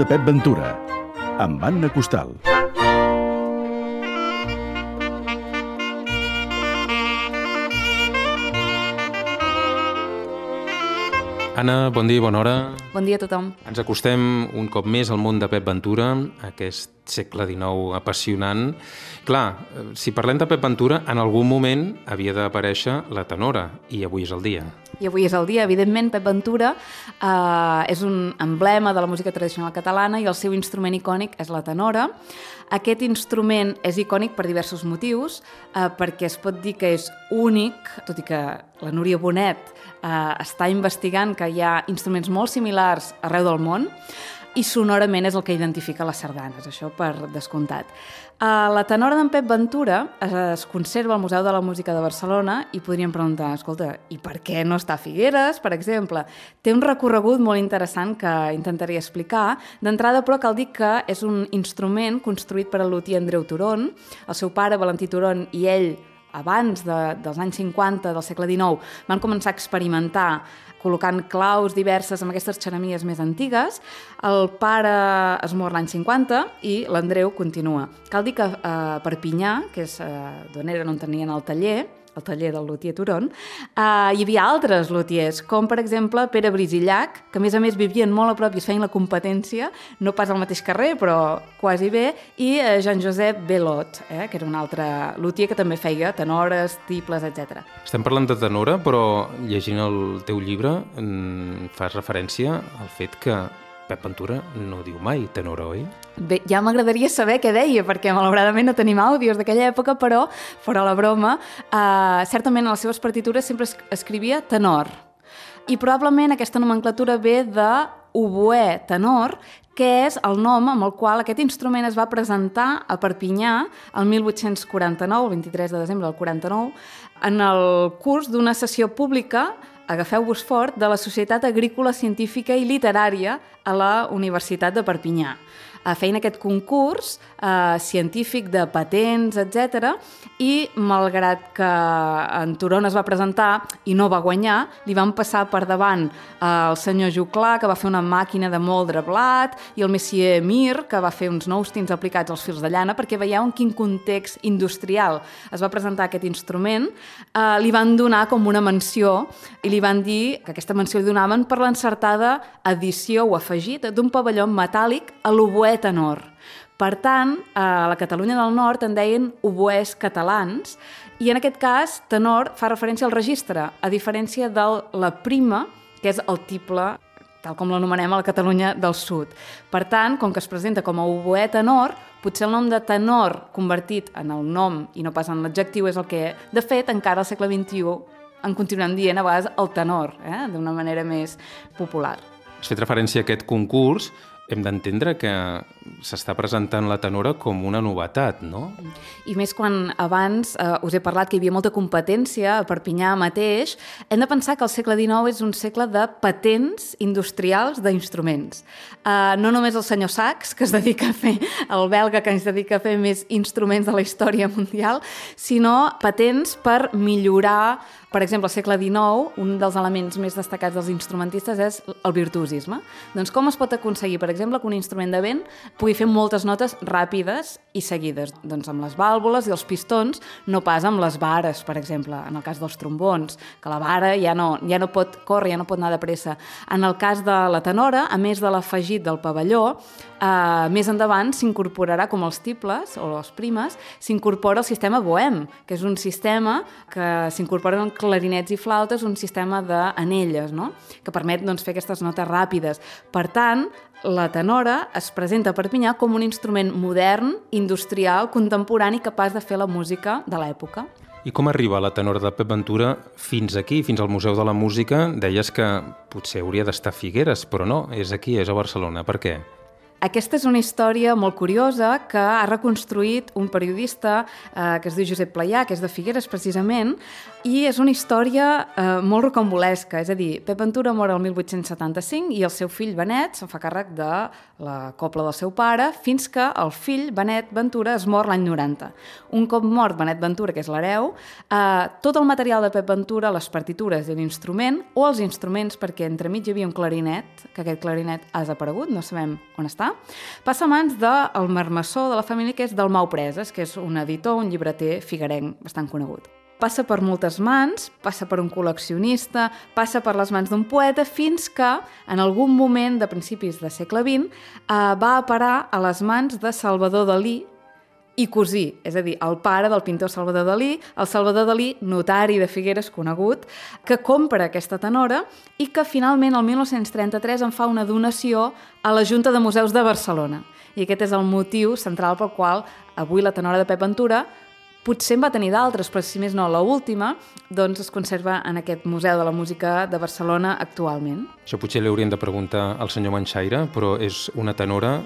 de Pep Ventura, amb Anna Costal. Anna, bon dia i bona hora. Bon dia a tothom. Ens acostem un cop més al món de Pep Ventura, aquest segle XIX apassionant. Clar, si parlem de Pep Ventura, en algun moment havia d'aparèixer la tenora, i avui és el dia. I avui és el dia. Evidentment, Pep Ventura eh, és un emblema de la música tradicional catalana i el seu instrument icònic és la tenora. Aquest instrument és icònic per diversos motius, eh, perquè es pot dir que és únic, tot i que la Núria Bonet eh, està investigant que hi ha instruments molt similars arreu del món, i sonorament és el que identifica les sardanes, això per descomptat. Uh, la tenora d'en Pep Ventura es, conserva al Museu de la Música de Barcelona i podríem preguntar, escolta, i per què no està a Figueres, per exemple? Té un recorregut molt interessant que intentaria explicar. D'entrada, però, cal dir que és un instrument construït per el luthier Andreu Turon. El seu pare, Valentí Turon, i ell abans de, dels anys 50 del segle XIX, van començar a experimentar col·locant claus diverses amb aquestes xeremies més antigues. El pare es mor l'any 50 i l'Andreu continua. Cal dir que a eh, Perpinyà, que és eh, d'on eren on tenien el taller, el taller del luthier Turon, eh, hi havia altres luthiers, com per exemple Pere Brisillac, que a més a més vivien molt a prop i es feien la competència, no pas al mateix carrer, però quasi bé, i eh, Jean-Josep Belot, eh, que era un altre luthier que també feia tenores, tibles, etc. Estem parlant de tenora, però llegint el teu llibre fas referència al fet que Pep Ventura no diu mai tenora, oi? Bé, ja m'agradaria saber què deia, perquè malauradament no tenim àudios d'aquella època, però, fora la broma, eh, certament a les seves partitures sempre es escrivia tenor. I probablement aquesta nomenclatura ve de oboè tenor, que és el nom amb el qual aquest instrument es va presentar a Perpinyà el 1849, el 23 de desembre del 49, en el curs d'una sessió pública agafeu-vos fort, de la Societat Agrícola Científica i Literària a la Universitat de Perpinyà feien aquest concurs eh, científic de patents, etc. I malgrat que en Turon es va presentar i no va guanyar, li van passar per davant eh, el senyor Juclà, que va fer una màquina de moldre blat, i el Messier Mir, que va fer uns nous tins aplicats als fils de llana, perquè veieu en quin context industrial es va presentar aquest instrument, eh, li van donar com una menció i li van dir que aquesta menció li donaven per l'encertada edició o afegit d'un pavelló metàl·lic a l'oboè oboè tenor. Per tant, a la Catalunya del Nord en deien oboès catalans i en aquest cas tenor fa referència al registre, a diferència de la prima, que és el tiple tal com l'anomenem a la Catalunya del Sud. Per tant, com que es presenta com a oboè tenor, potser el nom de tenor convertit en el nom i no pas en l'adjectiu és el que, de fet, encara al segle XXI en continuem dient a vegades el tenor, eh? d'una manera més popular. Has fet referència a aquest concurs, hem d'entendre que s'està presentant la tenora com una novetat, no? I més quan abans eh, us he parlat que hi havia molta competència a Perpinyà mateix, hem de pensar que el segle XIX és un segle de patents industrials d'instruments. Eh, no només el senyor Sachs, que es dedica a fer, el belga que es dedica a fer més instruments de la història mundial, sinó patents per millorar per exemple, al segle XIX, un dels elements més destacats dels instrumentistes és el virtuosisme. Doncs com es pot aconseguir, per exemple, que un instrument de vent pugui fer moltes notes ràpides i seguides? Doncs amb les vàlvules i els pistons, no pas amb les vares, per exemple, en el cas dels trombons, que la vara ja no, ja no pot córrer, ja no pot anar de pressa. En el cas de la tenora, a més de l'afegit del pavelló, eh, més endavant s'incorporarà, com els tibles o les primes, s'incorpora el sistema bohem, que és un sistema que s'incorpora en clarinets i flautes un sistema d'anelles, no? que permet doncs, fer aquestes notes ràpides. Per tant, la tenora es presenta a Perpinyà com un instrument modern, industrial, contemporani, capaç de fer la música de l'època. I com arriba la tenora de Pep Ventura fins aquí, fins al Museu de la Música? Deies que potser hauria d'estar Figueres, però no, és aquí, és a Barcelona. Per què? Aquesta és una història molt curiosa que ha reconstruït un periodista eh, que es diu Josep Playà, que és de Figueres precisament, i és una història eh, molt rocambolesca, és a dir, Pep Ventura mor el 1875 i el seu fill Benet se'n fa càrrec de la copla del seu pare fins que el fill Benet Ventura es mor l'any 90. Un cop mort Benet Ventura, que és l'hereu, eh, tot el material de Pep Ventura, les partitures i l'instrument, o els instruments, perquè entremig hi havia un clarinet, que aquest clarinet ha desaparegut, no sabem on està, passa a mans del marmessor de la família, que és del Mau Preses, que és un editor, un llibreter figuerenc bastant conegut. Passa per moltes mans, passa per un col·leccionista, passa per les mans d'un poeta, fins que, en algun moment de principis del segle XX, eh, va a parar a les mans de Salvador Dalí, i cosí, és a dir, el pare del pintor Salvador Dalí, el Salvador Dalí, notari de Figueres conegut, que compra aquesta tenora i que finalment el 1933 en fa una donació a la Junta de Museus de Barcelona. I aquest és el motiu central pel qual avui la tenora de Pep Ventura potser en va tenir d'altres, però si més no, la última, doncs es conserva en aquest Museu de la Música de Barcelona actualment. Això potser li hauríem de preguntar al senyor Manxaire, però és una tenora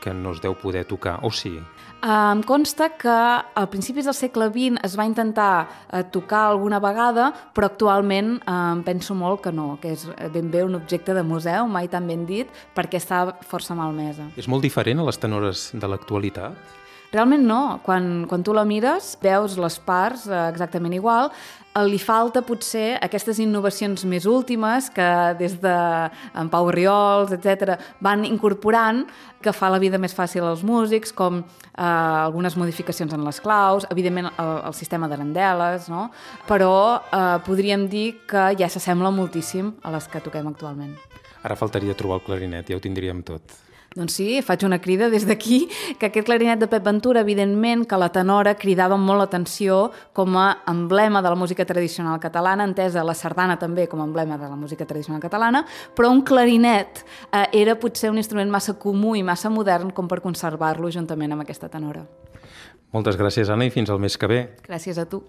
que no es deu poder tocar, o sí? Em consta que al principis del segle XX es va intentar eh, tocar alguna vegada, però actualment em penso molt que no, que és ben bé un objecte de museu, mai tan ben dit, perquè està força malmesa. És molt diferent a les tenores de l'actualitat? Realment no. Quan, quan tu la mires, veus les parts eh, exactament igual. Li falta potser aquestes innovacions més últimes que des de en Pau Riols, etc van incorporant que fa la vida més fàcil als músics, com eh, algunes modificacions en les claus, evidentment el, el sistema d'arandeles, no? però eh, podríem dir que ja s'assembla moltíssim a les que toquem actualment. Ara faltaria trobar el clarinet, ja ho tindríem tot. Doncs sí, faig una crida des d'aquí, que aquest clarinet de Pep Ventura, evidentment, que la tenora cridava molt l'atenció com a emblema de la música tradicional catalana, entesa la sardana també com a emblema de la música tradicional catalana, però un clarinet eh, era potser un instrument massa comú i massa modern com per conservar-lo juntament amb aquesta tenora. Moltes gràcies, Anna, i fins al mes que ve. Gràcies a tu.